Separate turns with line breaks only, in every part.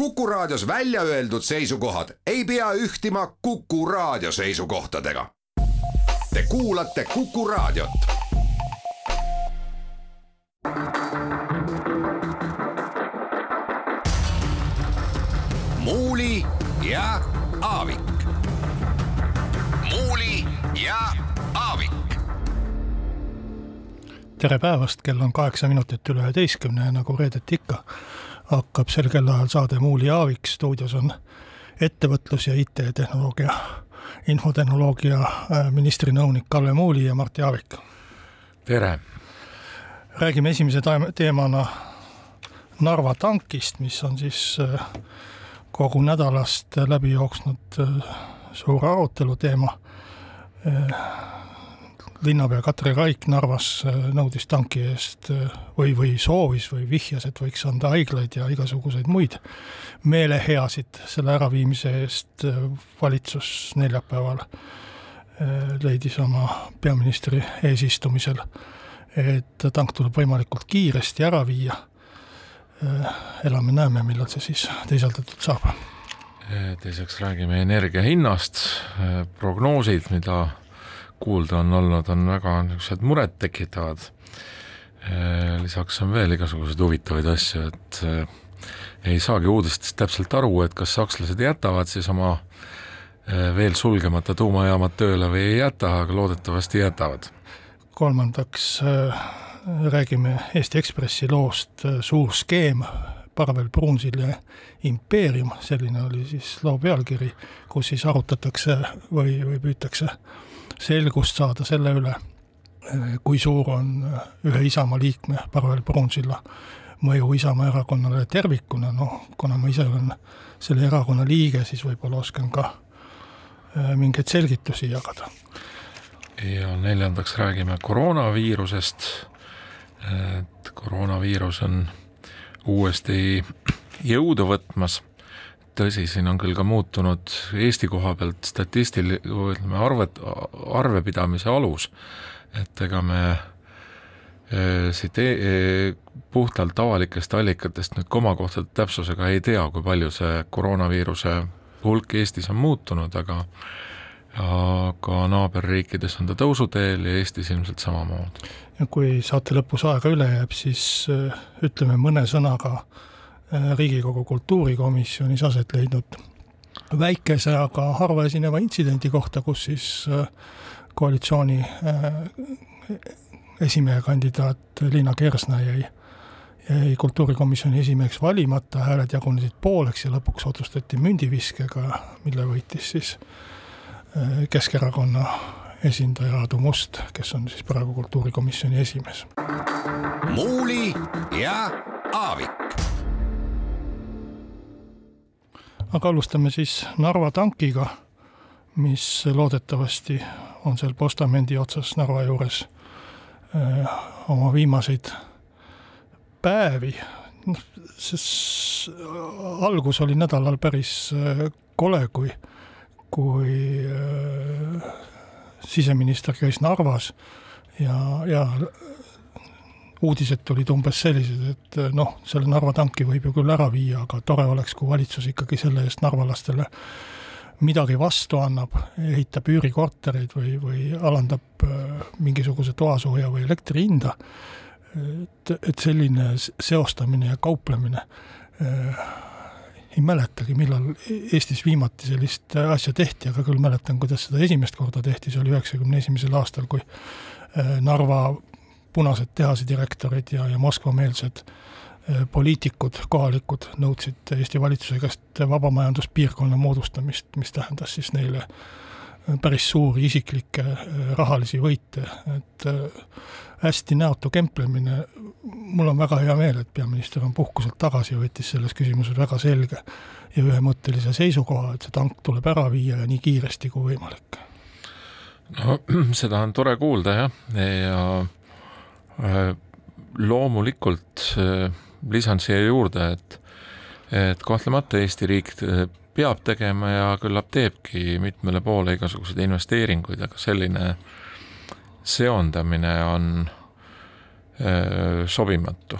Kuku Raadios välja öeldud seisukohad ei pea ühtima Kuku Raadio seisukohtadega. Te kuulate Kuku Raadiot. muuli ja Aavik. muuli ja Aavik
tere päevast, kell on kaheksa minutit üle üheteistkümne ja nagu reedeti ikka, hakkab sel kellaajal saade Muuli ja Aavik, stuudios on ettevõtlus- ja IT-tehnoloogia, infotehnoloogia äh, ministri nõunik Kalle Muuli ja Martti Aavik.
tere!
räägime esimese teemana Narva tankist, mis on siis äh, kogu nädalast läbi jooksnud äh, suur arutelu teema linnapea Katri Raik Narvas äh, nõudis tanki eest äh, või, või soovis või vihjas, et võiks anda haiglaid ja igasuguseid muid meeleheasid selle äraviimise eest. Äh, valitsus neljapäeval leidis oma peaministri eesistumisel, et tank tuleb võimalikult kiiresti ära viia. elame-näeme, millal see siis teisaldatud saab.
teiseks räägime energia hinnast, prognoosid, mida kuulda on olnud, on väga niisugused murettekitavad. Äh, lisaks on veel igasuguseid huvitavaid asju, et äh, ei saagi uudistest täpselt aru, et kas sakslased jätavad siis oma äh, veel sulgemata tuumajaamad tööle või ei jäta, aga loodetavasti jätavad.
kolmandaks räägime Eesti Ekspressi loost Suur skeem, Parvel Pruunsille impeerium, selline oli siis loo pealkiri, kus siis arutatakse või, või püütakse selgust saada selle üle, kui suur on ühe Isamaa liikme, Parvel Pruunsilla mõju Isamaa erakonnale tervikuna, noh, kuna ma ise olen selle erakonna liige, siis võib-olla oskan ka äh, mingeid selgitusi jagada.
ja neljandaks räägime koroonaviirusest, et koroonaviirus on uuesti jõudu võtmas tõsi, siin on küll ka muutunud Eesti koha pealt statistil-, ütleme arvet, arvepidamise alus, et ega me e, siit e, e, puhtalt avalikest allikatest nüüd komakohtade täpsusega ei tea, kui palju see koroonaviiruse hulk Eestis on muutunud, aga aga naaberriikides on ta tõusuteel ja Eestis ilmselt samamoodi.
ja kui saate lõpus aega üle jääb, siis ütleme mõne sõnaga Äh, Riigikogu kultuurikomisjonis aset leidnud väikese, aga harva esineva intsidendi kohta, kus siis äh, koalitsiooni äh, esimehe kandidaat Liina Kersna jäi, jäi kultuurikomisjoni esimeheks valimata, hääled jagunesid pooleks ja lõpuks otsustati mündiviskega, mille võitis siis Keskerakonna esindaja Aadu Must, kes on siis praegu kultuurikomisjoni esimees.
muuli ja Aavik
aga alustame siis Narva tankiga, mis loodetavasti on seal postamendi otsas Narva juures öö, äh, oma viimaseid päevi. noh, sest algus oli nädalal päris äh, kole, kui, kui öö, äh, siseminister käis Narvas ja, ja uudised tulid umbes sellised, et eh, noh, selle Narva tanki võib ju küll ära viia, aga tore oleks, kui valitsus ikkagi selle eest narvalastele midagi vastu annab, ehitab üürikortereid või, või alandab eh, mingisuguse toasooja või elektri hinda. et, et selline seostamine ja kauplemine äh, ei mäletagi, millal Eestis viimati sellist asja tehti, aga küll mäletan, kuidas seda esimest korda tehti, see oli üheksakümne esimesel aastal, kui Narva punased tehase direktorid ja, ja Moskva-meelsed äh, poliitikud, kohalikud nõudsid Eesti valitsuse käest vabamajanduspiirkonna moodustamist, mis tähendas siis neile äh, päris suuri isiklikke äh, rahalisi võite, et hästi näotu kemplemine, mul on väga hea meel, et peaminister on puhkuselt tagasi ja võttis selles küsimuses väga selge ja ühemõttelise seisukoha, et see tank tuleb ära viia ja nii kiiresti kui võimalik.
no seda on tore kuulda jah, ja Äh, loomulikult äh, lisan siia juurde, et, et kahtlemata Eesti riik äh, peab tegema ja küllap teebki mitmele poole igasuguseid investeeringuid, aga selline seondamine on sobimatu.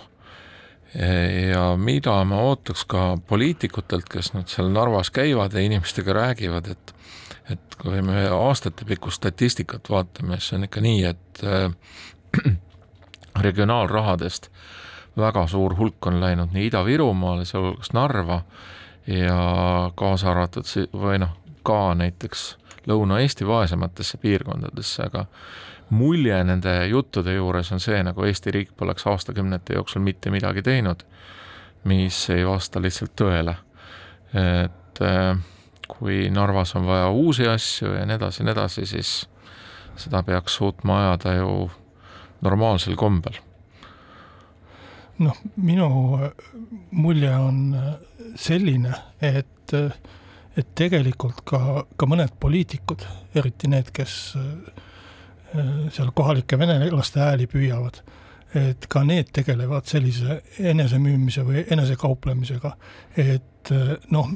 ja mida ma ootaks ka poliitikutelt, kes nüüd seal Narvas käivad ja inimestega räägivad, et et kui me aastatepikkust statistikat vaatame, siis on ikka nii, et äh, regionaalrahadest väga suur hulk on läinud nii Ida-Virumaale, sealhulgas Narva ja kaasa arvatud või noh, ka näiteks Lõuna-Eesti vaesematesse piirkondadesse, aga mulje nende juttude juures on see, nagu Eesti riik poleks aastakümnete jooksul mitte midagi teinud, mis ei vasta lihtsalt tõele. et äh, kui Narvas on vaja uusi asju ja nii edasi nii edasi, siis seda peaks suutma ajada ju normaalsel kombel.
noh, minu mulje on selline, et, et tegelikult ka, ka mõned poliitikud, eriti need, kes seal kohalike venelaste hääli püüavad, et ka need tegelevad sellise enesemüümise või enesekauplemisega, et noh,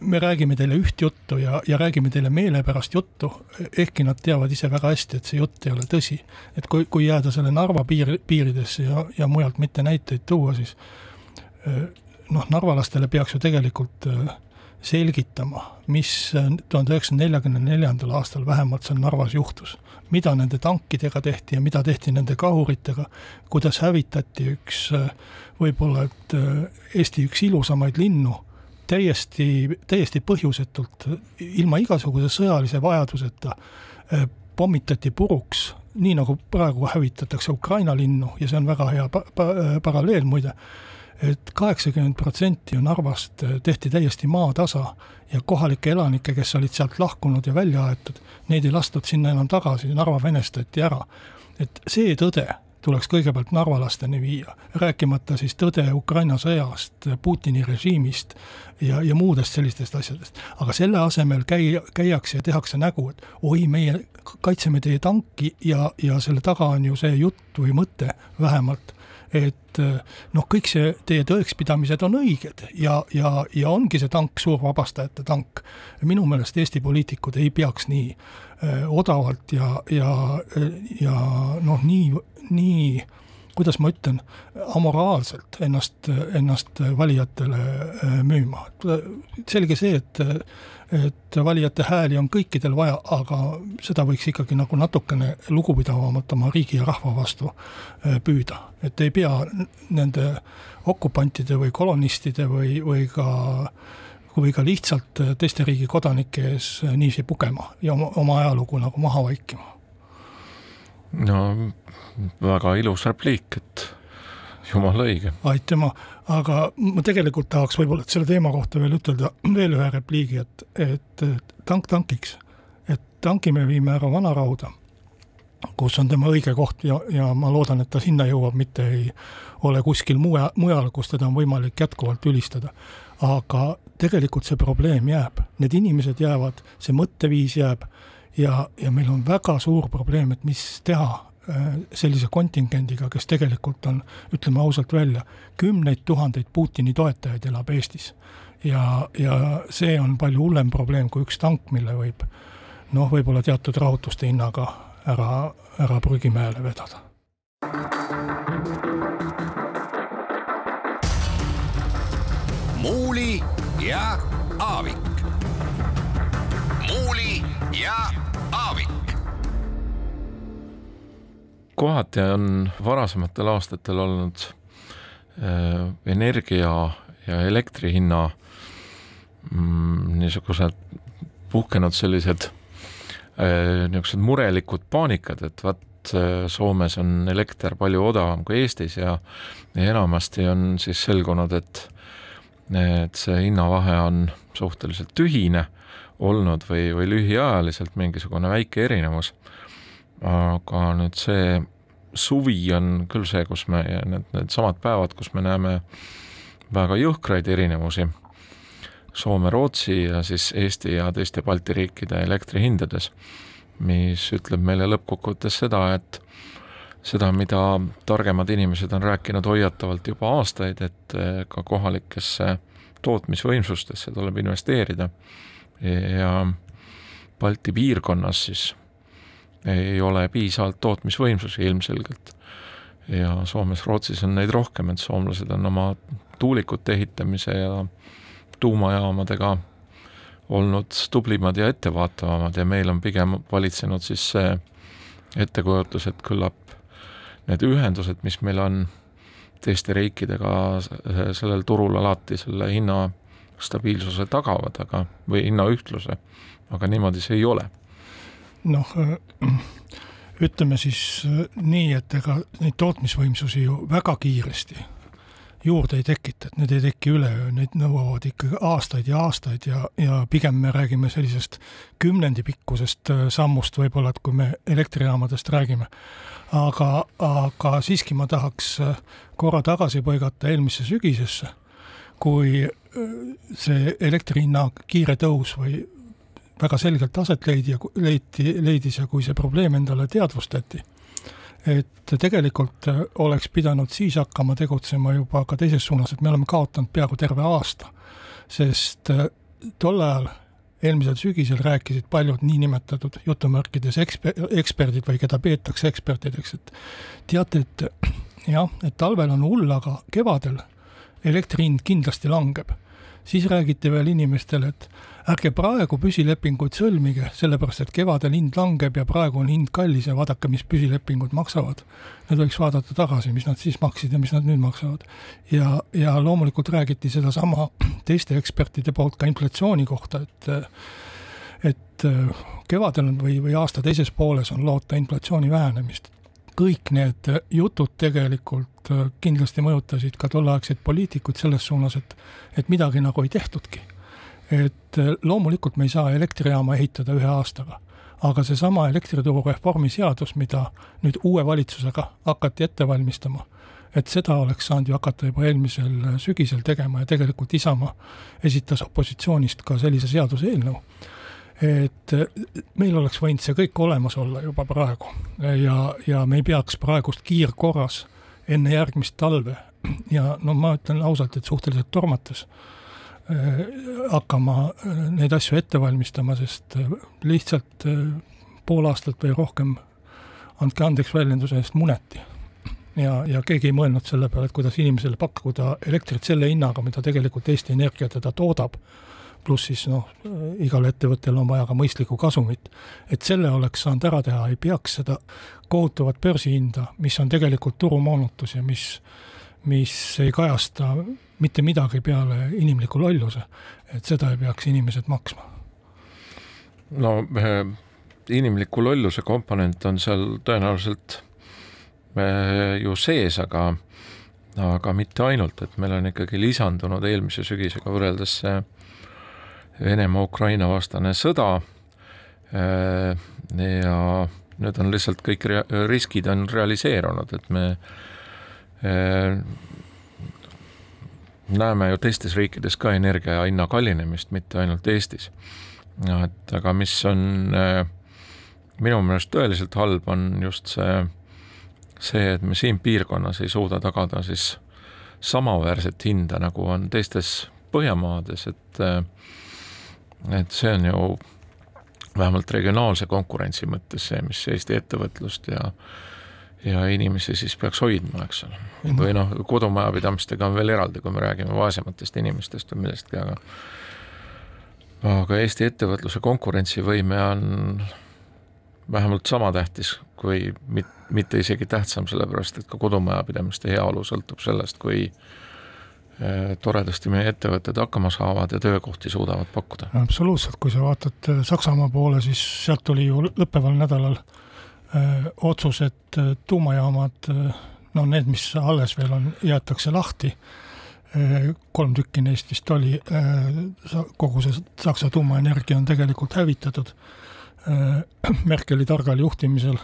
me räägime teile üht juttu ja, ja räägime teile meelepärast juttu, ehkki nad teavad ise väga hästi, et see jutt ei ole tõsi. et kui, kui jääda selle Narva piir, piiridesse ja, ja mujalt mitte näiteid tuua, siis noh, narvalastele peaks ju tegelikult selgitama, mis tuhande üheksasaja neljakümne neljandal aastal vähemalt seal Narvas juhtus. Mida nende tankidega tehti ja mida tehti nende kahuritega, kuidas hävitati üks võib-olla, et Eesti üks ilusamaid linnu täiesti, täiesti põhjusetult, ilma igasuguse sõjalise vajaduseta pommitati puruks, nii nagu praegu hävitatakse Ukraina linnu ja see on väga hea pa-, pa-, paralleel muide, et kaheksakümmend protsenti Narvast eh, tehti täiesti maatasa ja kohalikke elanikke, kes olid sealt lahkunud ja välja aetud, neid ei lastud sinna enam tagasi, Narva venestati ära. et see tõde tuleks kõigepealt narvalasteni viia, rääkimata siis tõde Ukraina sõjast, Putini režiimist ja, ja muudest sellistest asjadest. aga selle asemel käi-, käiakse ja tehakse nägu, et oi, meie kaitseme teie tanki ja, ja selle taga on ju see jutt või mõte vähemalt, et noh, kõik see teie tõekspidamised on õiged ja, ja, ja ongi see tank suur vabastajate tank. minu meelest Eesti poliitikud ei peaks nii öö, odavalt ja, ja, ja noh, nii nii, kuidas ma ütlen, amoraalselt ennast, ennast valijatele äh, müüma. selge see, et et valijate hääli on kõikidel vaja, aga seda võiks ikkagi nagu natukene lugupidavamalt oma riigi ja rahva vastu äh, püüda. et ei pea nende okupantide või kolonistide või, või ka või ka lihtsalt teiste riigi kodanike ees niiviisi pugema ja oma, oma ajalugu nagu maha vaikima.
No väga ilus repliik, et jumala õige.
aitüma, aga ma tegelikult tahaks võib-olla selle teema kohta veel ütelda veel ühe repliigi, et, et tank tankiks, et tanki me viime ära Vanarauda, kus on tema õige koht ja, ja ma loodan, et ta sinna jõuab, mitte ei ole kuskil muja, mujal, kus teda on võimalik jätkuvalt ülistada. aga tegelikult see probleem jääb, need inimesed jäävad, see mõtteviis jääb ja, ja meil on väga suur probleem, et mis teha Äh, sellise kontingendiga, kes tegelikult on, ütleme ausalt välja, kümneid tuhandeid Putini toetajaid elab Eestis. ja, ja see on palju hullem probleem kui üks tank, mille võib noh, võib-olla teatud rahutuste hinnaga ära, ära prügimäele vedada.
muuli ja Aavik. muuli ja
kohati on varasematel aastatel olnud äh, energia ja elektri hinna mm, niisugused puhkenud sellised äh, niisugused murelikud paanikad, et vaat äh, Soomes on elekter palju odavam kui Eestis ja, ja enamasti on siis selgunud, et et see hinnavahe on suhteliselt tühine olnud või, või lühiajaliselt mingisugune väike erinevus aga nüüd see suvi on küll see, kus me, need, needsamad päevad, kus me näeme väga jõhkraid erinevusi Soome, Rootsi ja siis Eesti ja teiste Balti riikide elektrihindades, mis ütleb meile lõppkokkuvõttes seda, et seda, mida targemad inimesed on rääkinud hoiatavalt juba aastaid, et ka kohalikesse tootmisvõimsustesse tuleb investeerida. Ja Balti piirkonnas siis ei ole piisavalt tootmisvõimsusi ilmselgelt. ja Soomes, Rootsis on neid rohkem, et soomlased on oma tuulikute ehitamise ja tuumajaamadega olnud tublimad ja ettevaatavamad ja meil on pigem valitsenud siis see ettekujutus, et küllap need ühendused, mis meil on teiste riikidega sellel turul alati selle hinna stabiilsuse tagavad, aga, või hinnaühtluse, aga niimoodi see ei ole.
Noh, ütleme siis nii, et ega neid tootmisvõimsusi ju väga kiiresti juurde ei tekita, et need ei teki üleöö, need nõuavad ikkagi aastaid ja aastaid ja, ja pigem me räägime sellisest kümnendi pikkusest äh, sammust võib-olla, et kui me elektrijaamadest räägime. aga, aga siiski ma tahaks äh, korra tagasi põigata eelmisse sügisesse, kui äh, see elektri hinna kiire tõus või väga selgelt aset leidi ja leiti, leidis ja kui see probleem endale teadvustati et tegelikult oleks pidanud siis hakkama tegutsema juba ka teises suunas, et me oleme kaotanud peaaegu terve aasta, sest äh, tol ajal eelmisel sügisel rääkisid paljud niinimetatud jutumärkides eksper-, eksperdid või keda peetakse ekspertideks, et teate, et jah, et talvel on hull, aga kevadel elektri hind kindlasti langeb. Siis räägiti veel inimestele, et ärge praegu püsilepinguid sõlmige, sellepärast et kevadel hind langeb ja praegu on hind kallis ja vaadake, mis püsilepingud maksavad. Need võiks vaadata tagasi, mis nad siis maksid ja mis nad nüüd maksavad. ja, ja loomulikult räägiti sedasama teiste ekspertide poolt ka inflatsiooni kohta, et et kevadel või, või aasta teises pooles on loota inflatsiooni vähenemist. Kõik need jutud tegelikult kindlasti mõjutasid ka tolleaegseid poliitikuid selles suunas, et, et midagi nagu ei tehtudki et äh, loomulikult me ei saa elektrijaama ehitada ühe aastaga, aga seesama elektrituru reformi seadus, mida nüüd uue valitsusega hakati ette valmistama, et seda oleks saanud ju hakata juba eelmisel äh, sügisel tegema ja tegelikult Isamaa esitas opositsioonist ka sellise seaduseelnõu. Et äh, meil oleks võinud see kõik olemas olla juba praegu ja, ja me ei peaks praegust kiirkorras enne järgmist talve ja no ma ütlen ausalt, et suhteliselt tormates Äh, hakkama äh, neid asju ette valmistama, sest lihtsalt pool aastat või rohkem, andke andeks väljenduse eest, muneti. ja, ja keegi ei mõelnud selle peale, et kuidas inimesele pakkuda elektrit selle hinnaga, mida tegelikult Eesti Energia teda toodab, pluss siis noh, igal ettevõttel on vaja ka mõistlikku kasumit. et selle oleks saanud ära teha, ei peaks seda kohutavat börsihinda, mis on tegelikult turumoonutus ja mis, mis ei kajasta mitte midagi peale inimliku lolluse, et seda ei peaks inimesed maksma.
no äh, inimliku lolluse komponent on seal tõenäoliselt äh, ju sees, aga aga mitte ainult, et meil on ikkagi lisandunud eelmise sügisega võrreldes see Venemaa-Ukraina vastane sõda äh, ja nüüd on lihtsalt kõik riskid on realiseerunud, et me näeme ju teistes riikides ka energia hinna kallinemist, mitte ainult Eestis. et aga mis on äh, minu meelest tõeliselt halb, on just see, see, et me siin piirkonnas ei suuda tagada siis samaväärset hinda, nagu on teistes Põhjamaades, et äh, et see on ju vähemalt regionaalse konkurentsi mõttes see, mis Eesti ettevõtlust ja ja inimesi siis peaks hoidma, eks ole. või noh, kodumajapidamistega on veel eraldi, kui me räägime vaesematest inimestest või millestki, aga aga Eesti ettevõtluse konkurentsivõime on vähemalt sama tähtis kui mit-, mitte isegi tähtsam, sellepärast et ka kodumajapidamiste heaolu sõltub sellest, kui eh, toredasti meie ettevõtted hakkama saavad ja töökohti suudavad pakkuda.
absoluutselt, kui sa vaatad eh, Saksamaa poole, siis sealt tuli ju lõppeval nädalal äh, Äh, otsus, et äh, tuumajaamad, äh, no need, mis alles veel on, jäetakse lahti, kolm tükki neist vist oli, kogu see Saksa tuumaenergia on tegelikult hävitatud. Merkeli targal juhtimisel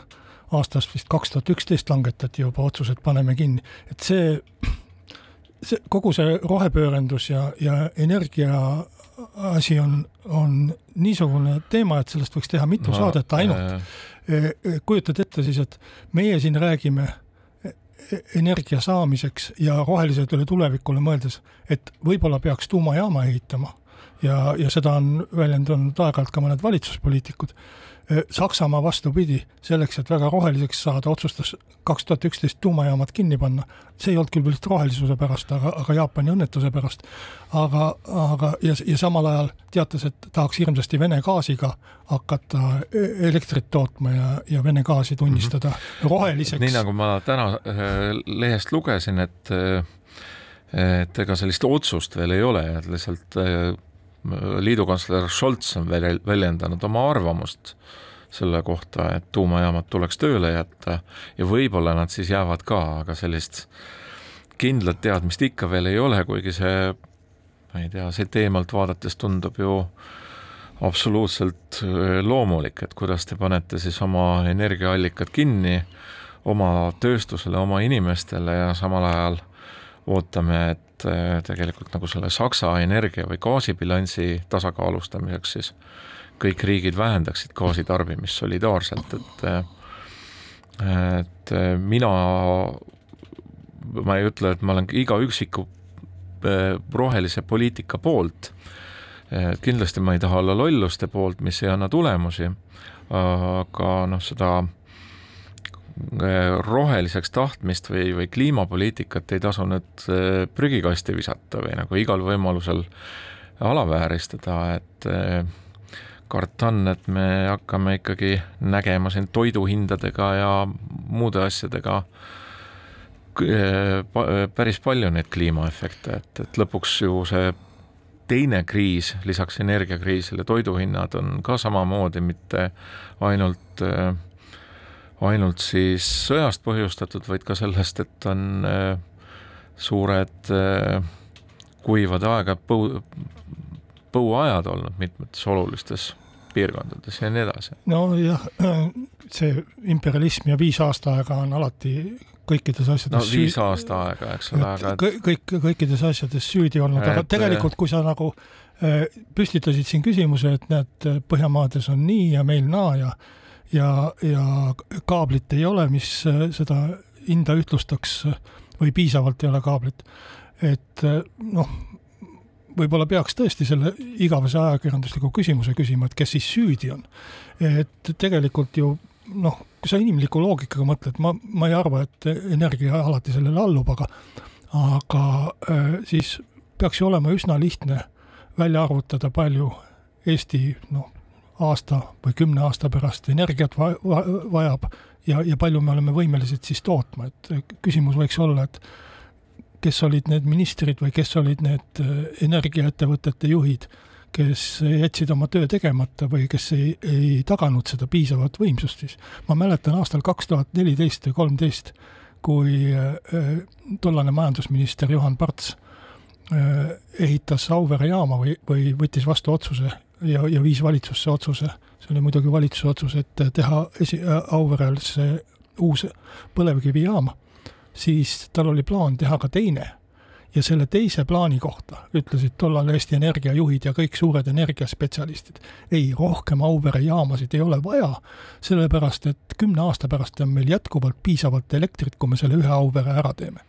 aastast vist kaks tuhat üksteist langetati juba otsus, et paneme kinni, et see, see kogu see rohepöörendus ja, ja energia asi on, on niisugune teema, et sellest võiks teha mitu no, saadet ainult. eh, kujutad ette siis, et meie siin räägime eh, energia saamiseks ja rohelisele tulevikule mõeldes, et võib-olla peaks tuumajaama ehitama, ja, ja seda on väljendanud aeg-ajalt ka mõned valitsuspoliitikud Saksamaa vastupidi, selleks, et väga roheliseks saada, otsustas kaks tuhat üksteist tuumajaamad kinni panna. see ei olnud küll lihtsalt rohelisuse pärast, aga, aga Jaapani õnnetuse pärast. aga, aga ja, ja samal ajal teatas, et tahaks hirmsasti Vene gaasiga hakata e-, elektrit tootma ja, ja Vene gaasi tunnistada mm -hmm. roheliseks.
nii nagu ma täna äh, lehest lugesin, et äh, et ega sellist otsust veel ei ole, et lihtsalt äh, liidukantsler Scholz on väljendanud oma arvamust selle kohta, et tuumajaamad tuleks tööle jätta ja võib-olla nad siis jäävad ka, aga sellist kindlat teadmist ikka veel ei ole, kuigi see, ma ei tea, siit eemalt vaadates tundub ju absoluutselt äh, loomulik, et kuidas te panete siis oma energiaallikad kinni oma tööstusele, oma inimestele ja samal ajal ootame, et äh, tegelikult nagu selle Saksa energia või gaasibilansi tasakaalustamiseks siis kõik riigid vähendaksid gaasitarbimist solidaarselt, et äh, et äh, mina, ma ei ütle, et ma olen iga üksiku rohelise poliitika poolt, kindlasti ma ei taha olla lolluste poolt, mis ei anna tulemusi, aga noh, seda roheliseks tahtmist või, või kliimapoliitikat ei tasu nüüd äh, prügikasti visata või nagu igal võimalusel alavääristada, et äh, karta on, et me hakkame ikkagi nägema siin toiduhindadega ja muude asjadega päris palju neid kliimaefekte, et, et lõpuks ju see teine kriis lisaks energiakriisile, toiduhinnad on ka samamoodi mitte ainult äh, ainult siis sõjast põhjustatud, vaid ka sellest, et on äh, suured äh, kuivad aega põu, põuajad olnud mitmetes olulistes piirkondades ja nii edasi.
nojah, see imperialism ja viis aastaaega on alati kõikides asjades
no viis aasta aega, eks ole, aga
et... kõik, kõikides asjades süüdi olnud, aga tegelikult, kui sa nagu äh, püstitasid siin küsimuse, et näed, Põhjamaades on nii ja meil naa ja ja, ja kaablit ei ole, mis äh, seda hinda ühtlustaks või piisavalt ei ole kaablit. et äh, noh, võib-olla peaks tõesti selle igavese ajakirjandusliku küsimuse küsima, et kes siis süüdi on. et tegelikult ju noh, kui sa inimliku loogikaga mõtled, ma, ma ei arva, et energia alati sellele allub, aga aga äh, siis peaks ju olema üsna lihtne välja arvutada, palju Eesti noh, aasta või kümne aasta pärast energiat va va vajab ja, ja palju me oleme võimelised siis tootma, et küsimus võiks olla, et kes olid need ministrid või kes olid need äh, energiaettevõtete juhid, kes jätsid oma töö tegemata või kes ei, ei taganud seda piisavat võimsust siis. ma mäletan aastal kaks tuhat neliteist või kolmteist, kui äh, tollane majandusminister Juhan Parts äh, ehitas Auvere jaama või, või võttis vastu otsuse ja, ja viis valitsusse otsuse, see oli muidugi valitsuse otsus, et teha esi-, Auverel see uus põlevkivijaam, siis tal oli plaan teha ka teine. ja selle teise plaani kohta ütlesid tollal Eesti Energia juhid ja kõik suured energiaspetsialistid, ei, rohkem Auvere jaamasid ei ole vaja, sellepärast et kümne aasta pärast on meil jätkuvalt piisavalt elektrit, kui me selle ühe Auvere ära teeme.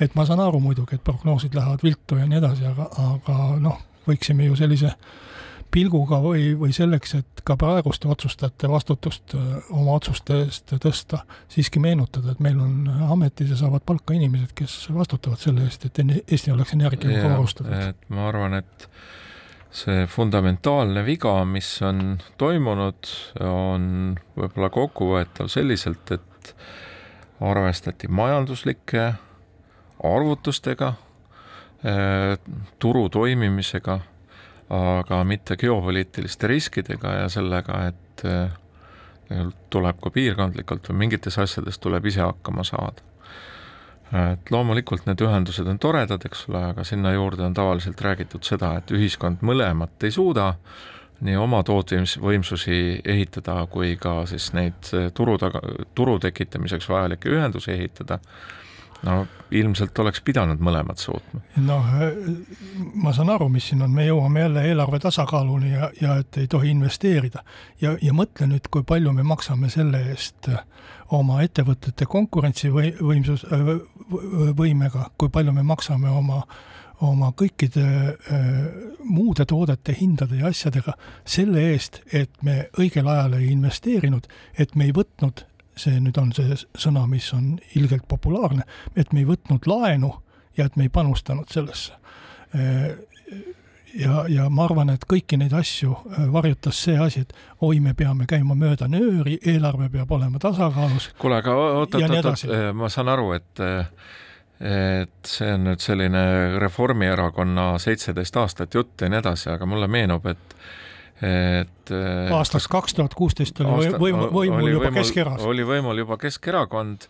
et ma saan aru muidugi, et prognoosid lähevad viltu ja nii edasi, aga, aga noh, võiksime ju sellise äh, pilguga või, või selleks, et ka praeguste otsustajate vastutust oma otsuste eest tõsta, siiski meenutada, et meil on ametis ja saavad palka inimesed, kes vastutavad selle eest, et Eesti oleks energiaga varustatud.
et ma arvan, et see fundamentaalne viga, mis on toimunud, on võib-olla kokkuvõetav selliselt, et arvestati majanduslike arvutustega, turu toimimisega aga mitte geopoliitiliste riskidega ja sellega, et eh, tuleb ka piirkondlikult või mingites asjades tuleb ise hakkama saada. et loomulikult need ühendused on toredad, eks ole, aga sinna juurde on tavaliselt räägitud seda, et ühiskond mõlemat ei suuda, nii oma tootmisvõimsusi ehitada kui ka siis neid turu taga, turu tekitamiseks vajalikke ühendusi ehitada no ilmselt oleks pidanud mõlemad suutma.
noh, ma saan aru, mis siin on, me jõuame jälle eelarve tasakaaluni ja, ja et ei tohi investeerida. ja, ja mõtle nüüd, kui palju me maksame selle eest oma ettevõtete konkurentsivõimsus, võimega, kui palju me maksame oma oma kõikide äh, muude toodete hindade ja asjadega selle eest, et me õigel ajal ei investeerinud, et me ei võtnud, see nüüd on see sõna, mis on ilgelt populaarne, et me ei võtnud laenu ja et me ei panustanud sellesse äh, ja, ja ma arvan, et kõiki neid asju äh, varjutas see asi, et oi, me peame käima mööda nööri, eelarve peab olema tasakaalus.
kuule, aga oot, oot, oot, oot, ma saan aru, et et see on nüüd selline Reformierakonna seitseteist aastat jutt ja nii edasi, aga mulle meenub, et et
aastast kaks tuhat kuusteist oli aasta, võimul, võimul juba võimul, Keskerakond.
oli võimul juba Keskerakond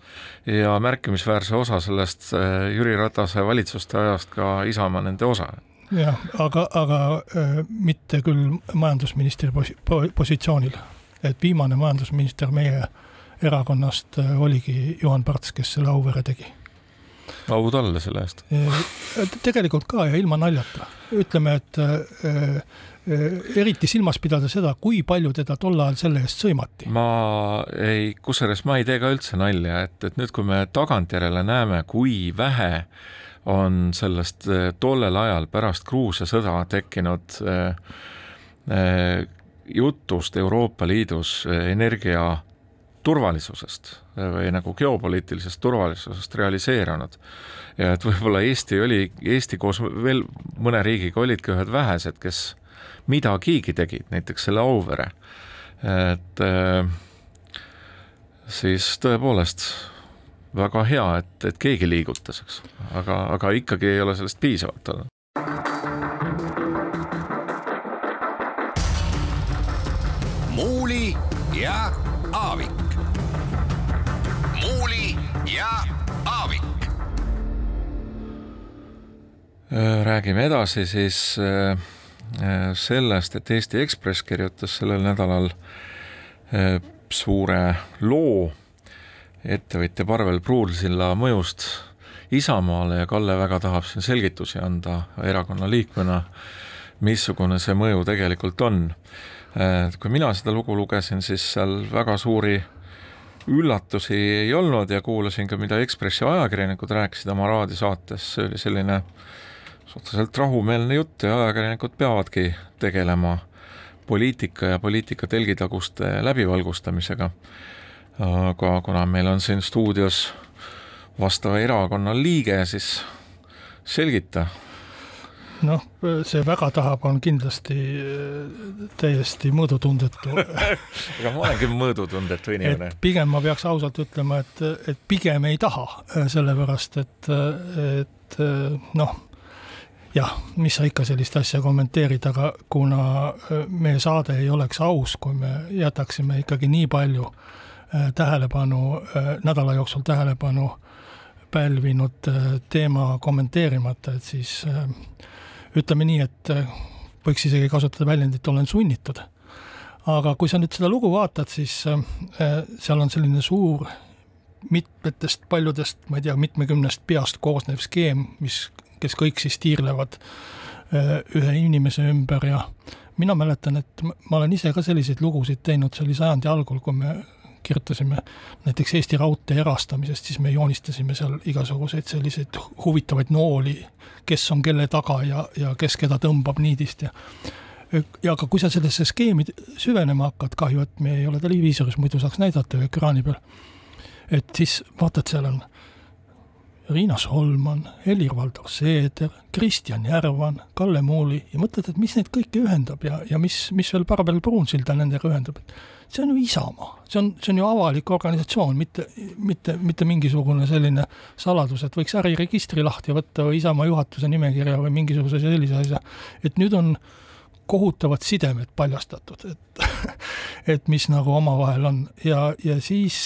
ja märkimisväärse osa sellest äh, Jüri Ratase valitsuste ajast ka Isamaa nende osa
jah, aga, aga äh, mitte küll majandusministri posi-, positsioonil. et viimane majandusminister meie erakonnast äh, oligi Juhan Parts, kes selle Auvere tegi.
au talle selle eest.
Äh, tegelikult ka ja ilma naljata. ütleme, et äh, eriti silmas pidada seda, kui palju teda tol ajal selle eest sõimati.
ma ei, kusjuures ma ei tee ka üldse nalja, et, et nüüd, kui me tagantjärele näeme, kui vähe äh, on sellest eh, tollel ajal pärast Gruusia sõda tekkinud eh, jutust Euroopa Liidus energia turvalisusest või nagu geopoliitilisest turvalisusest realiseerunud. ja et võib-olla Eesti oli, Eesti koos veel mõne riigiga olidki ühed vähesed, kes midagigi tegid, näiteks selle Auvere. et siis tõepoolest väga hea, et, et keegi liigutas, eks, aga, aga ikkagi ei ole sellest piisavalt olnud.
muuli ja Aavik. muuli ja Aavik.
Äh, räägime edasi siis äh, äh, sellest, et Eesti Ekspress kirjutas sellel nädalal suure loo ettevõtja Parvel Pruunsilla mõjust Isamaale ja Kalle väga tahab siin selgitusi anda erakonna liikmena, missugune see mõju tegelikult on. kui mina seda lugu lugesin, siis seal väga suuri üllatusi ei olnud ja kuulasin ka, mida Ekspressi ajakirjanikud rääkisid oma raadiosaates, see oli selline suhteliselt rahumeelne jutt ja ajakirjanikud peavadki tegelema poliitika ja poliitika telgitaguste läbivalgustamisega aga kuna meil on siin stuudios vastava erakonna liige, siis selgita.
noh, see väga tahab, on kindlasti äh, täiesti mõõdutundetu
ega ma olengi mõõdutundetu inimene.
pigem ma peaks ausalt ütlema, et, et pigem ei taha, äh, sellepärast et, et äh, noh, jah, mis sa ikka sellist asja kommenteerid, aga kuna meie saade ei oleks aus, kui me jätaksime ikkagi nii palju äh, Äh, tähelepanu, äh, nädala jooksul tähelepanu pälvinud äh, teema kommenteerimata, et siis ütleme nii, et võiks isegi kasutada väljendit olen sunnitud. aga kui sa nüüd seda lugu vaatad, siis seal on selline suur mitmetest paljudest, ma ei tea, mitmekümnest peast koosnev skeem, mis, kes kõik siis tiirlevad ühe inimese ümber ja mina mäletan, et ma olen ise ka selliseid lugusid teinud, see oli sajandi algul, kui me kirjutasime näiteks Eesti Raudtee erastamisest, siis me joonistasime seal igasuguseid selliseid huvitavaid nooli, kes on kelle taga ja, ja kes keda tõmbab niidist ja ja aga kui sa sellesse skeemi süvenema hakkad, kahju, et me ei ole televiisoris, muidu saaks näidata ju ekraani peal, et siis vaatad, seal on Riina Solman, Helir-Valdor Seeder, Kristjan Järvan, Kalle Muuli ja mõtled, et mis neid kõiki ühendab ja, ja mis, mis veel Parvel Pruunsilda nendega ühendab, et see on ju Isamaa, see on, see on ju avalik organisatsioon, mitte, mitte, mitte mingisugune selline saladus, et võiks äriregistri lahti võtta või Isamaa juhatuse nimekirja või mingisuguse sellise asja, et nüüd on kohutavad sidemed paljastatud, et et mis nagu omavahel on ja, ja siis,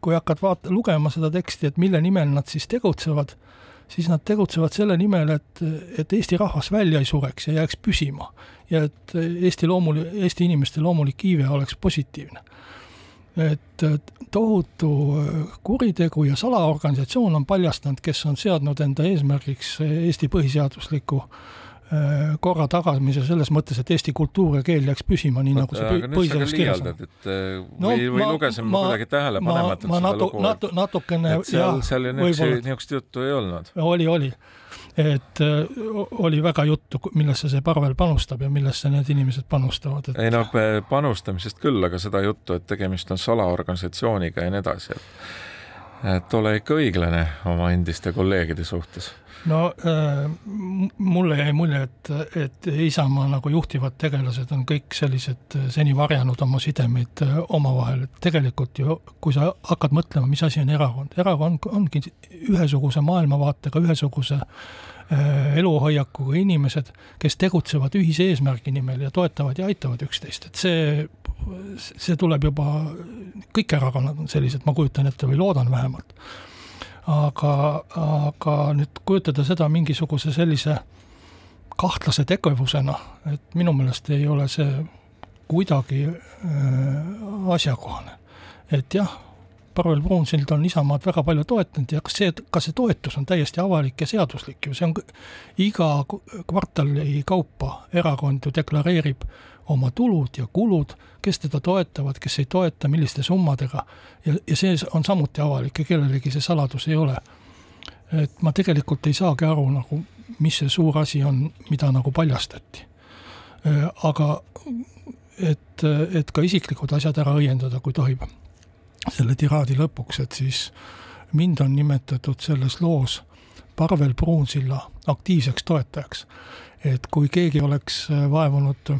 kui hakkad vaata-, lugema seda teksti, et mille nimel nad siis tegutsevad, siis nad tegutsevad selle nimel, et, et Eesti rahvas välja ei sureks ja jääks püsima. ja et Eesti loomul-, Eesti inimeste loomulik iive oleks positiivne. et tohutu kuritegu ja salaorganisatsioon on paljastanud, kes on seadnud enda eesmärgiks Eesti põhiseadusliku äh, Äh, korra tagamise selles mõttes, et eesti kultuur ja keel jääks püsima, nii nagu see põhiseadus kirjas
on. et äh, no, või, või lugesin ma kuidagi tähelepanematult seda natu, lugu,
natu, natukene
et seal, seal niisugust juttu ei olnud.
oli, oli. et oli väga juttu, millesse see parvel panustab ja millesse need inimesed panustavad et....
ei noh, panustamisest küll, aga seda juttu, et tegemist on salaorganisatsiooniga ja nii edasi, et et ole ikka õiglane oma endiste kolleegide suhtes
no äh, mulle jäi mulje, et, et Isamaa nagu juhtivad tegelased on kõik sellised äh, seni varjanud oma sidemeid äh, omavahel, et tegelikult ju, kui sa hakkad mõtlema, mis asi on erakond, erakond ongi ühesuguse maailmavaatega, ühesuguse eluhoiakuga inimesed, kes tegutsevad ühise eesmärgi nimel ja toetavad ja aitavad üksteist, et see, see tuleb juba, kõik erakonnad on sellised, ma kujutan ette või loodan vähemalt aga, aga nüüd kujutada seda mingisuguse sellise kahtlase tegevusena, et minu meelest ei ole see kuidagi äh, asjakohane. et jah, Parvel Pruunsild on Isamaad väga palju toetanud ja kas see, ka see toetus on täiesti avalik ja seaduslik ju, see on iga kvartali kaupa erakond ju deklareerib oma tulud ja kulud, kes teda toetavad, kes ei toeta, milliste summadega, ja, ja see on samuti avalik ja kellelegi see saladus ei ole. et ma tegelikult ei saagi aru nagu, mis see suur asi on, mida nagu paljastati. aga et, et ka isiklikud asjad ära õiendada, kui tohib, selle tiraadi lõpuks, et siis mind on nimetatud selles loos Parvel Pruunsilla aktiivseks toetajaks. et kui keegi oleks vaevunud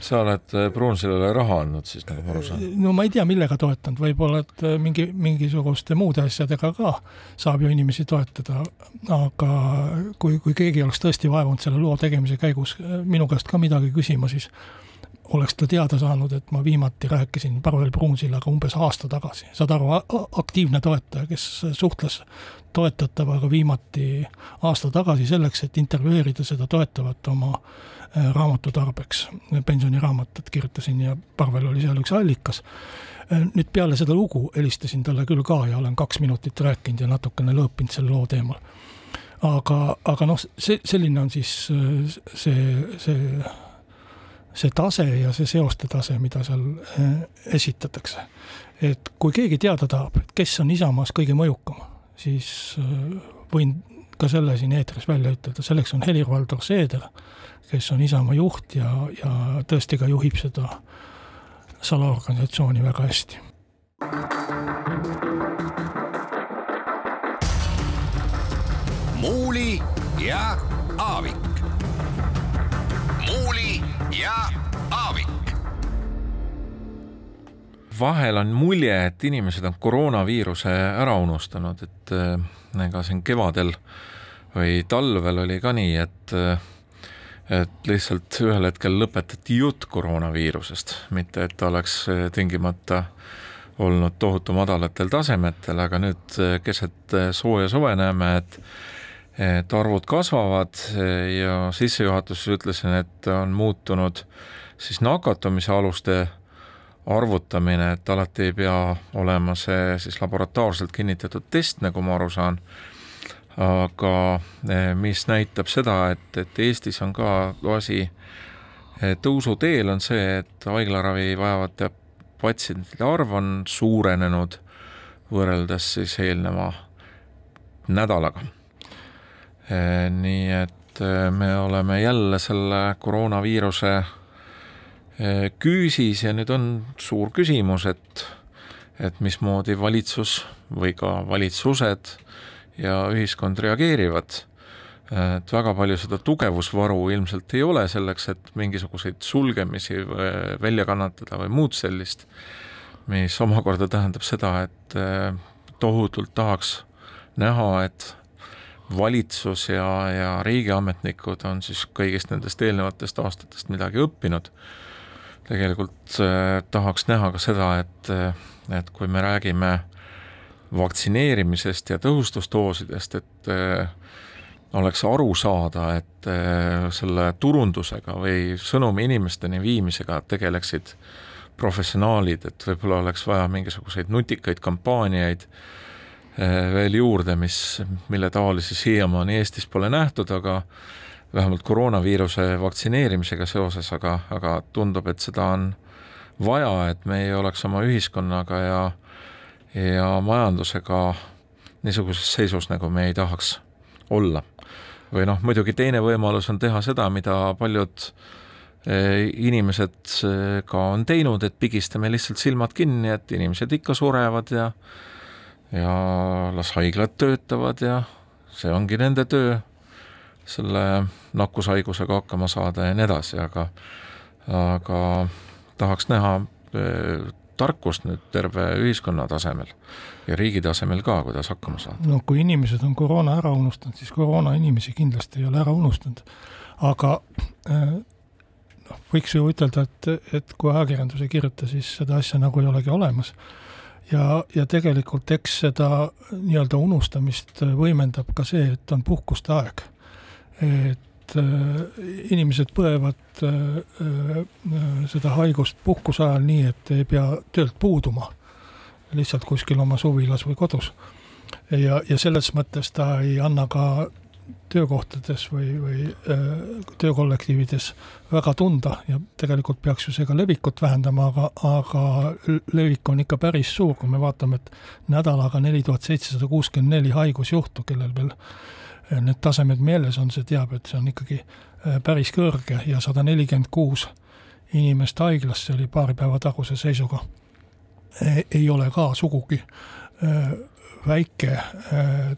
sa oled äh, Pruunsillale raha andnud siis, nagu ma aru saan?
no ma ei tea, millega toetanud, võib-olla et äh, mingi, mingisuguste muude asjadega ka saab ju inimesi toetada, aga kui, kui keegi oleks tõesti vaevunud selle loo tegemise käigus äh, minu käest ka midagi küsima, siis oleks ta teada saanud, et ma viimati rääkisin Parvel Pruunsillaga umbes aasta tagasi, saad aru, aktiivne toetaja, kes suhtles toetatavaga viimati aasta tagasi selleks, et intervjueerida seda toetavat oma raamatu tarbeks, pensioniraamatut kirjutasin ja Parvel oli seal üks allikas. Äh, nüüd peale seda lugu helistasin talle küll ka ja olen kaks minutit rääkinud ja natukene lõõpinud selle loo teemal. aga, aga noh, see, selline on siis äh, see, see, see tase ja see seoste tase, mida seal esitatakse. et kui keegi teada tahab, et kes on Isamaas kõige mõjukam, siis võin ka selle siin eetris välja ütelda, selleks on Helir-Valdor Seeder kes on Isamaa juht ja, ja tõesti ka juhib seda salaorganisatsiooni väga hästi.
muuli ja Aavik. muuli ja Aavik.
Vahel on mulje, et inimesed on koroonaviiruse ära unustanud, et äh, ega siin kevadel või talvel oli ka nii, et äh, et lihtsalt ühel hetkel lõpetati jutt koroonaviirusest, mitte et ta oleks eh, tingimata olnud tohutu madalatel tasemetel, aga nüüd keset sooja suve näeme, et et arvud kasvavad ja sissejuhatuses ütlesin, et on muutunud siis nakatumise aluste arvutamine, et alati ei pea olema see siis laboratoorselt kinnitatud test, nagu ma aru saan aga eh, mis näitab seda, et, et Eestis on ka asi eh, tõusuteel, on see, et haiglaravi vajavate patsientide arv on suurenenud võrreldes siis eelneva nädalaga. Eh, nii et me oleme jälle selle koroonaviiruse küüsis ja nüüd on suur küsimus, et et mismoodi valitsus või ka valitsused ja ühiskond reageerivad. et väga palju seda tugevusvaru ilmselt ei ole selleks, et mingisuguseid sulgemisi välja kannatada või muud sellist, mis omakorda tähendab seda, et tohutult tahaks näha, et valitsus ja, ja riigiametnikud on siis kõigist nendest eelnevatest aastatest midagi õppinud. Tegelikult eh, tahaks näha ka seda, et, eh, et kui me räägime vaktsineerimisest ja tõhustusdoosidest, et äh, oleks aru saada, et äh, selle turundusega või sõnumi inimesteni viimisega tegeleksid professionaalid, et võib-olla oleks vaja mingisuguseid nutikaid kampaaniaid äh, veel juurde, mis, mille taolisi siiamaani Eestis pole nähtud, aga vähemalt koroonaviiruse vaktsineerimisega seoses, aga, aga tundub, et seda on vaja, et me ei oleks oma ühiskonnaga ja ja majandusega niisuguses seisus, nagu me ei tahaks olla. või noh, muidugi teine võimalus on teha seda, mida paljud eh, inimesed eh, ka on teinud, et pigistame lihtsalt silmad kinni, et inimesed ikka surevad ja ja las haiglad töötavad ja see ongi nende töö, selle nakkushaigusega hakkama saada ja nii edasi, aga aga tahaks näha eh, tarkust nüüd terve ühiskonna tasemel ja riigi tasemel ka, kuidas hakkama saada.
no kui inimesed on koroona ära unustanud, siis koroona inimesi kindlasti ei ole ära unustanud. aga äh, noh, võiks ju ütelda, et, et kui ajakirjandus ei kirjuta, siis seda asja nagu ei olegi olemas. ja, ja tegelikult eks seda nii-öelda unustamist võimendab ka see, et on puhkuste aeg. Et äh, inimesed põevad äh, seda haigust puhkuse ajal nii, et ei pea töölt puuduma lihtsalt kuskil oma suvilas või kodus. ja, ja selles mõttes ta ei anna ka töökohtades või, või öö, töökollektiivides väga tunda ja tegelikult peaks ju see ka levikut vähendama, aga, aga levik on ikka päris suur, kui me vaatame, et nädalaga neli tuhat seitsesada kuuskümmend neli haigusjuhtu, kellel veel need tasemed meeles on, see teab, et see on ikkagi päris kõrge ja sada nelikümmend kuus inimest haiglas, see oli paari päeva taguse seisuga. Ei ole ka sugugi äh, väike äh,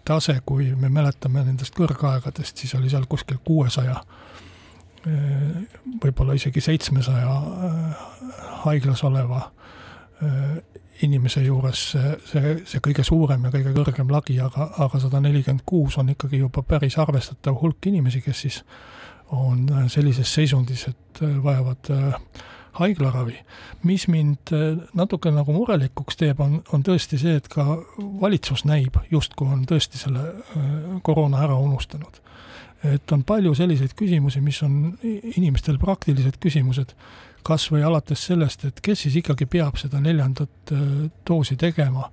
tase, kui me mäletame nendest kõrgaegadest, siis oli seal kuskil kuuesaja, äh, võib-olla isegi seitsmesaja haiglas oleva inimese juures see, see, see kõige suurem ja kõige kõrgem lagi, aga, aga sada nelikümmend kuus on ikkagi juba päris arvestatav hulk inimesi, kes siis on sellises seisundis, et vajavad äh, haiglaravi. mis mind äh, natuke nagu murelikuks teeb, on, on tõesti see, et ka valitsus näib justkui on tõesti selle äh, koroona ära unustanud. et on palju selliseid küsimusi, mis on inimestel praktilised küsimused, kas või alates sellest, et kes siis ikkagi peab seda neljandat äh, doosi tegema,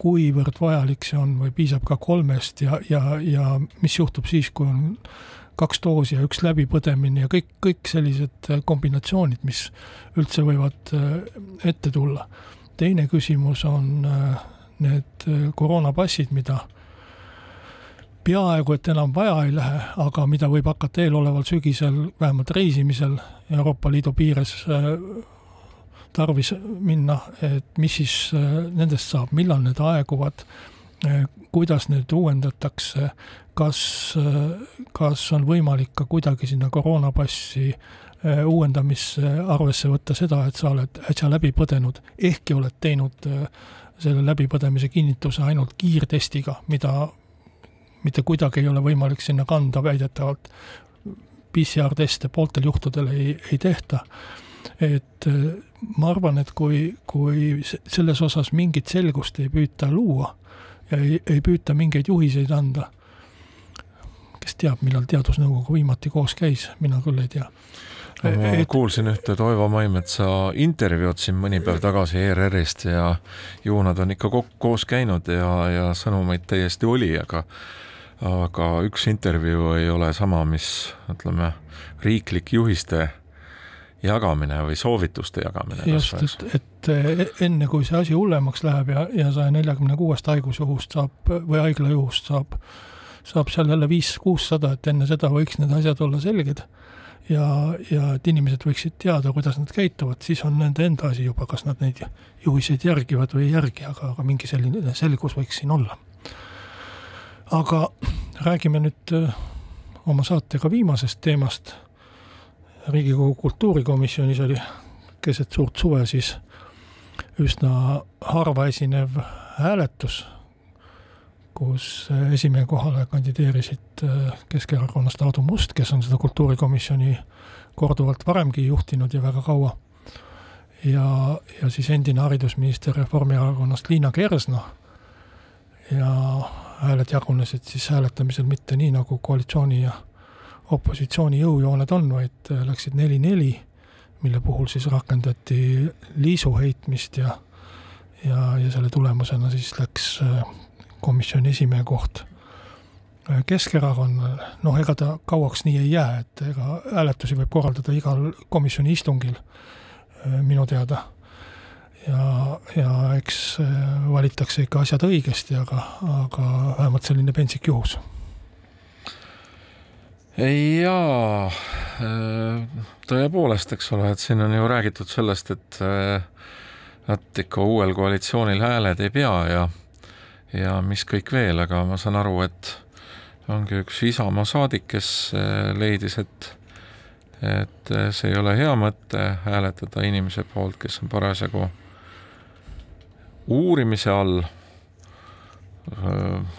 kuivõrd vajalik see on või piisab ka kolmest ja, ja, ja mis juhtub siis, kui on kaks doosi ja üks läbipõdemine ja kõik, kõik sellised äh, kombinatsioonid, mis üldse võivad äh, ette tulla. teine küsimus on need koroonapassid, mida peaaegu et enam vaja ei lähe, aga mida võib hakata eeloleval sügisel vähemalt reisimisel Euroopa Liidu piires tarvis minna, et mis siis nendest saab, millal need aeguvad, kuidas need uuendatakse, kas, kas on võimalik ka kuidagi sinna koroonapassi äh, uuendamisse arvesse võtta seda, et sa oled äsja läbi põdenud, ehkki oled teinud äh, selle läbipõdemise kinnituse ainult kiirtestiga, mida mitte kuidagi ei ole võimalik sinna kanda, väidetavalt PCR-teste pooltel juhtudel ei, ei tehta. et äh, ma arvan, et kui, kui selles osas mingit selgust ei püüta luua ja ei, ei püüta mingeid juhiseid anda, kes teab, millal Teadusnõukogu viimati koos käis, mina küll ei tea.
ma et... kuulsin ühte Toivo Maimetsa intervjuud siin mõni päev tagasi ERR-ist ja ju nad on ikka koos käinud ja, ja sõnumeid täiesti oli, aga aga üks intervjuu ei ole sama, mis ütleme, riiklik juhiste jagamine või soovituste jagamine.
just, et, et enne, kui see asi hullemaks läheb ja, ja saja neljakümne kuuest haigusjuhust saab või haiglajuhust saab saab seal jälle viis-kuussada, et enne seda võiks need asjad olla selged ja, ja et inimesed võiksid teada, kuidas nad käituvad, siis on nende enda asi juba, kas nad neid juhiseid järgivad või ei järgi, aga, aga mingi selline selgus võiks siin olla. Aga räägime nüüd äh, oma saatega viimasest teemast. riigikogu kultuurikomisjonis oli keset suurt suve siis üsna harva esinev hääletus kus esimehe kohale kandideerisid äh, Keskerakonnast Aadu Must, kes on seda kultuurikomisjoni korduvalt varemgi juhtinud ja väga kaua. ja, ja siis endine haridusminister Reformierakonnast Liina Kersna. ja hääled jagunesid siis hääletamisel mitte nii, nagu koalitsiooni ja opositsiooni jõujooned on, vaid äh, läksid neli-neli, mille puhul siis rakendati liisu heitmist ja ja, ja selle tulemusena siis läks komisjoni esimehe koht Keskerakonnale, noh, ega ta kauaks nii ei jää, et ega hääletusi võib korraldada igal komisjoni istungil minu teada. Ja, ja eks valitakse ikka asjad õigesti, aga, aga vähemalt selline pentsik juhus.
Jaa, tõepoolest, eks ole, et siin on ju räägitud sellest, et et ikka uuel koalitsioonil hääled ei pea ja ja mis kõik veel, aga ma saan aru, et ongi üks Isamaa saadik, kes leidis, et et see ei ole hea mõte hääletada inimese poolt, kes on parasjagu uurimise all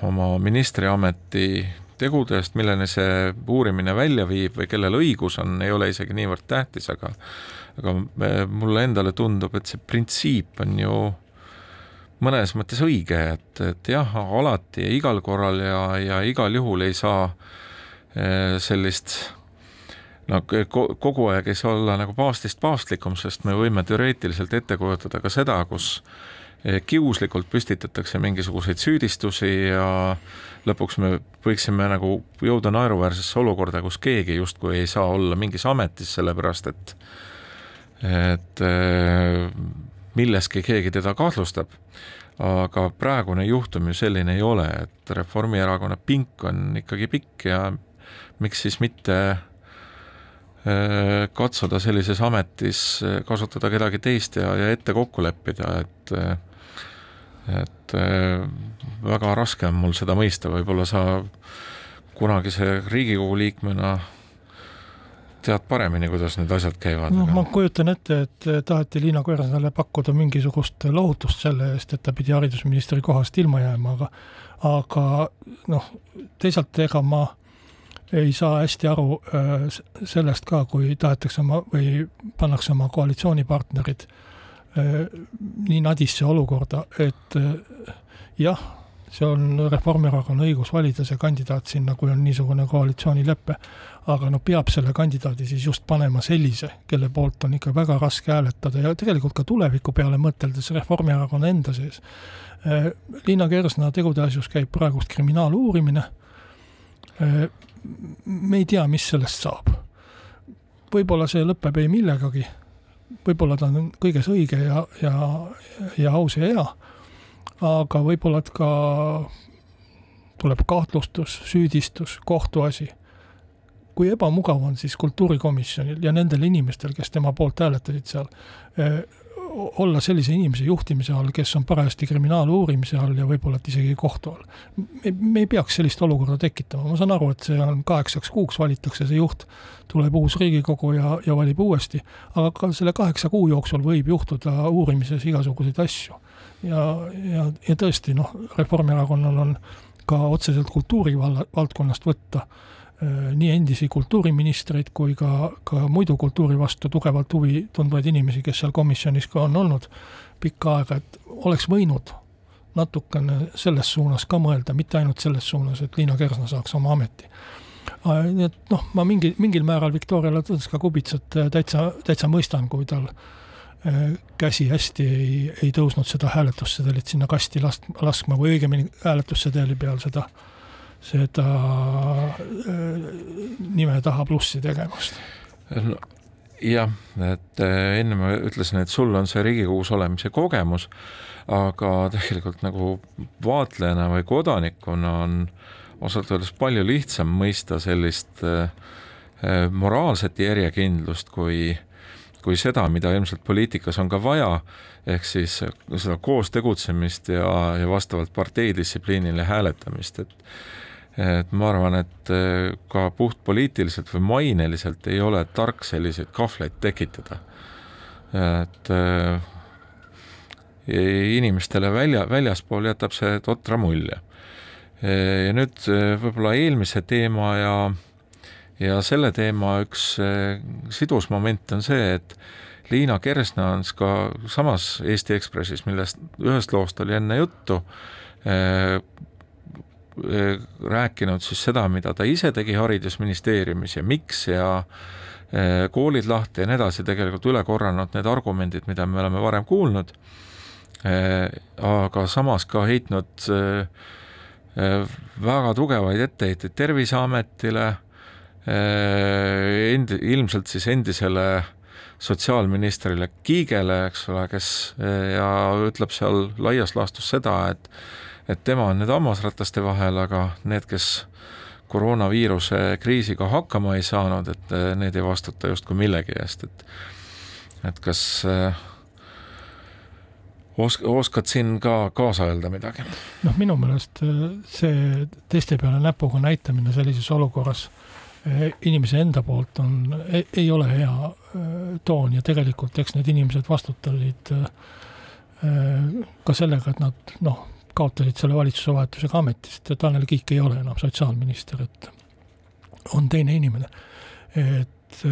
oma ministriameti tegude eest, milleni see uurimine välja viib või kellel õigus on, ei ole isegi niivõrd tähtis, aga aga mulle endale tundub, et see printsiip on ju mõnes mõttes õige, et, et jah, alati ja igal korral ja, ja igal juhul ei saa sellist no kogu aeg ei saa olla nagu paavstist paavstlikum, sest me võime teoreetiliselt ette kujutada ka seda, kus kiuslikult püstitatakse mingisuguseid süüdistusi ja lõpuks me võiksime nagu jõuda naeruväärsesse olukorda, kus keegi justkui ei saa olla mingis ametis, sellepärast et et milleski keegi teda kahtlustab. aga praegune juhtum ju selline ei ole, et Reformierakonna pink on ikkagi pikk ja miks siis mitte Äh, katsuda sellises ametis kasutada kedagi teist ja, ja ette kokku leppida, et et äh, väga raske on mul seda mõista, võib-olla sa kunagise Riigikogu liikmena tead paremini, kuidas need asjad käivad.
noh, ma kujutan ette, et taheti Liina Kersnale pakkuda mingisugust lohutust selle eest, et ta pidi haridusministri kohast ilma jääma, aga aga noh, teisalt ega ma ei saa hästi aru äh, sellest ka, kui tahetakse oma või pannakse oma koalitsioonipartnerid äh, nii nadisse olukorda, et äh, jah, see on Reformierakonna õigus valida see kandidaat sinna, kui on niisugune koalitsioonilepe, aga no peab selle kandidaadi siis just panema sellise, kelle poolt on ikka väga raske hääletada ja tegelikult ka tuleviku peale mõteldes Reformierakonna enda sees. Liina Kersna tegude asjus käib praegust kriminaaluurimine me ei tea, mis sellest saab. võib-olla see lõpeb ei millegagi, võib-olla ta on kõiges õige ja, ja, ja aus ja hea, aga võib-olla, ka tuleb kahtlustus, süüdistus, kohtuasi. kui ebamugav on siis kultuurikomisjonil ja nendel inimestel, kes tema poolt hääletasid seal, olla sellise inimese juhtimise all, kes on parajasti kriminaaluurimise all ja võib-olla et isegi kohtu all. me ei peaks sellist olukorda tekitama, ma saan aru, et see on kaheksaks kuuks valitakse see juht, tuleb uus Riigikogu ja, ja valib uuesti, aga ka selle kaheksa kuu jooksul võib juhtuda uurimises igasuguseid asju. ja, ja, ja tõesti, noh, Reformierakonnal on ka otseselt kultuuri valla, valdkonnast võtta nii endisi kultuuriministreid kui ka, ka muidu kultuuri vastu tugevalt huvi tundvaid inimesi, kes seal komisjonis ka on olnud pikka aega, et oleks võinud natukene selles suunas ka mõelda, mitte ainult selles suunas, et Liina Kersna saaks oma ameti. Äh, nii et noh, ma mingi, mingil määral Viktoria Ladõnska-Kubitsat äh, täitsa, täitsa mõistan, kui tal käsi hästi ei, ei tõusnud seda hääletussedelit sinna kasti last-, laskma või õigemini hääletussedeli peal seda äh, seda äh, nime taha plussi tegemast
no,. jah, et äh, enne ma ütlesin, et sul on see Riigikogus olemise kogemus, aga tegelikult nagu vaatlejana või kodanikuna on ausalt öeldes palju lihtsam mõista sellist äh, moraalset järjekindlust kui kui seda, mida ilmselt poliitikas on ka vaja, ehk siis seda koos tegutsemist ja, ja vastavalt parteidistsipliinile hääletamist, et et ma arvan, et äh, ka puhtpoliitiliselt või maineliselt ei ole tark selliseid kahvleid tekitada. et äh, inimestele välja, väljaspool jätab see totra mulje. ja nüüd äh, võib-olla eelmise teema ja, ja selle teema üks sidusmoment on see, et Liina Kersna on ka samas Eesti Ekspressis, millest ühest loost oli enne juttu, rääkinud siis seda, mida ta ise tegi Haridusministeeriumis ja miks ja eh, koolid lahti ja nii edasi, tegelikult üle korranud need argumendid, mida me oleme varem kuulnud, eh, aga samas ka heitnud väga tugevaid etteheiteid Terviseametile, endi-, ilmselt siis endisele sotsiaalministrile Kiigele, eks ole, kes ja ütleb seal laias laastus seda, et et tema on nüüd hammasrataste vahel, aga need, kes koroonaviiruse kriisiga hakkama ei saanud, et need ei vastuta justkui millegi eest, et et kas äh, osk-, oskad siin ka kaasa öelda midagi?
noh, minu meelest äh, see teiste peale näpuga näitamine sellises olukorras inimese enda poolt on, ei ole hea toon ja tegelikult eks need inimesed vastutasid ka sellega, et nad noh, kaotasid selle valitsuse vahetusega ametist ja Tanel Kiik ei ole enam sotsiaalminister, et on teine inimene. et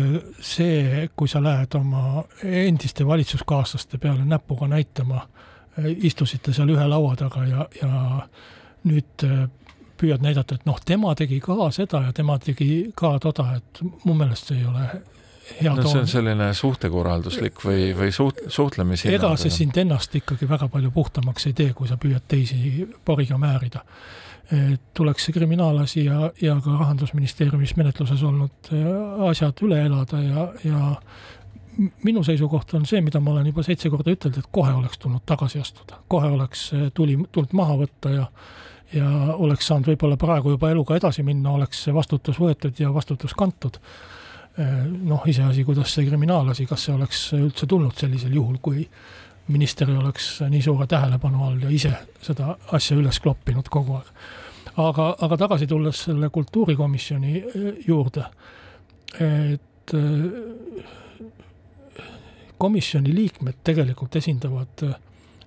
see, kui sa lähed oma endiste valitsuskaaslaste peale näpuga näitama istusite seal ühe laua taga ja, ja nüüd äh, püüad näidata, et noh, tema tegi ka seda ja tema tegi ka toda, et mu meelest see ei ole hea
no see on selline suhtekorralduslik või, või suht-, suhtlemise
ega see sind ennast ikkagi väga palju puhtamaks ei tee, kui sa püüad teisi poriga määrida. tuleks see kriminaalasi ja, ja ka Rahandusministeeriumis menetluses olnud äh, asjad üle elada ja, ja minu seisukoht on see, mida ma olen juba seitse korda ütelnud, et kohe oleks tulnud tagasi astuda, kohe oleks eh, tuli, tuld maha võtta ja ja oleks saanud võib-olla praegu juba eluga edasi minna, oleks see vastutus võetud ja vastutus kantud. Eh, noh, iseasi, kuidas see kriminaalasi, kas see oleks üldse tulnud sellisel juhul, kui minister ei oleks nii suure tähelepanu all ja ise seda asja üles kloppinud kogu aeg. aga, aga tagasi tulles selle kultuurikomisjoni eh, juurde, et komisjoni liikmed tegelikult esindavad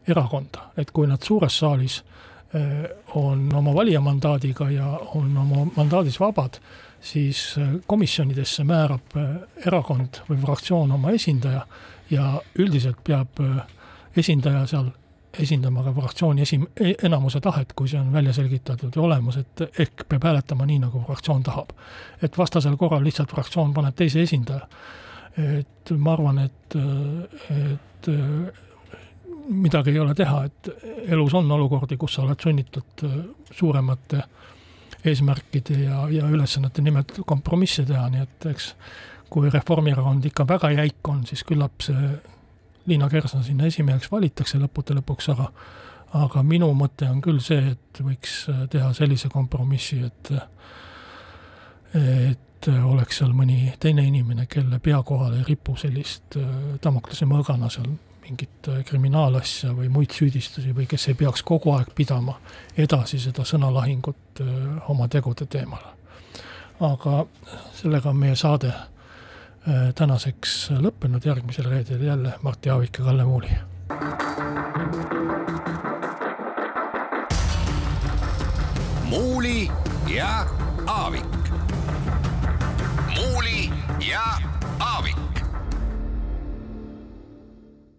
erakonda, et kui nad suures saalis on oma valijamandaadiga ja on oma mandaadis vabad, siis äh, komisjonidesse määrab erakond või fraktsioon oma esindaja ja üldiselt peab esindaja seal esindama ka fraktsiooni esi-, e-, enamuse tahet, kui see on välja selgitatud ja olemas, et ehk peab hääletama nii, nagu fraktsioon tahab. et vastasel korral lihtsalt fraktsioon paneb teise esindaja et ma arvan, et, et midagi ei ole teha, et elus on olukordi, kus sa oled sunnitud suuremate eesmärkide ja, ja ülesannete nimel kompromisse teha, nii et eks kui Reformierakond ikka väga jäik on, siis küllap see Liina Kersna sinna esimeheks valitakse lõppude lõpuks, aga aga minu mõte on küll see, et võiks teha sellise kompromissi, et et äh, oleks seal mõni teine inimene, kelle pea kohal ei ripu sellist äh, Damoklese mõõgana seal mingit äh, kriminaalasja või muid süüdistusi või kes ei peaks kogu aeg pidama edasi seda sõnalahingut oma tegude teemal. aga sellega on meie saade tänaseks lõppenud, järgmisel reedel jälle Martti Aavik ja Kalle Muuli.
muuli ja Aavik ja Aavik.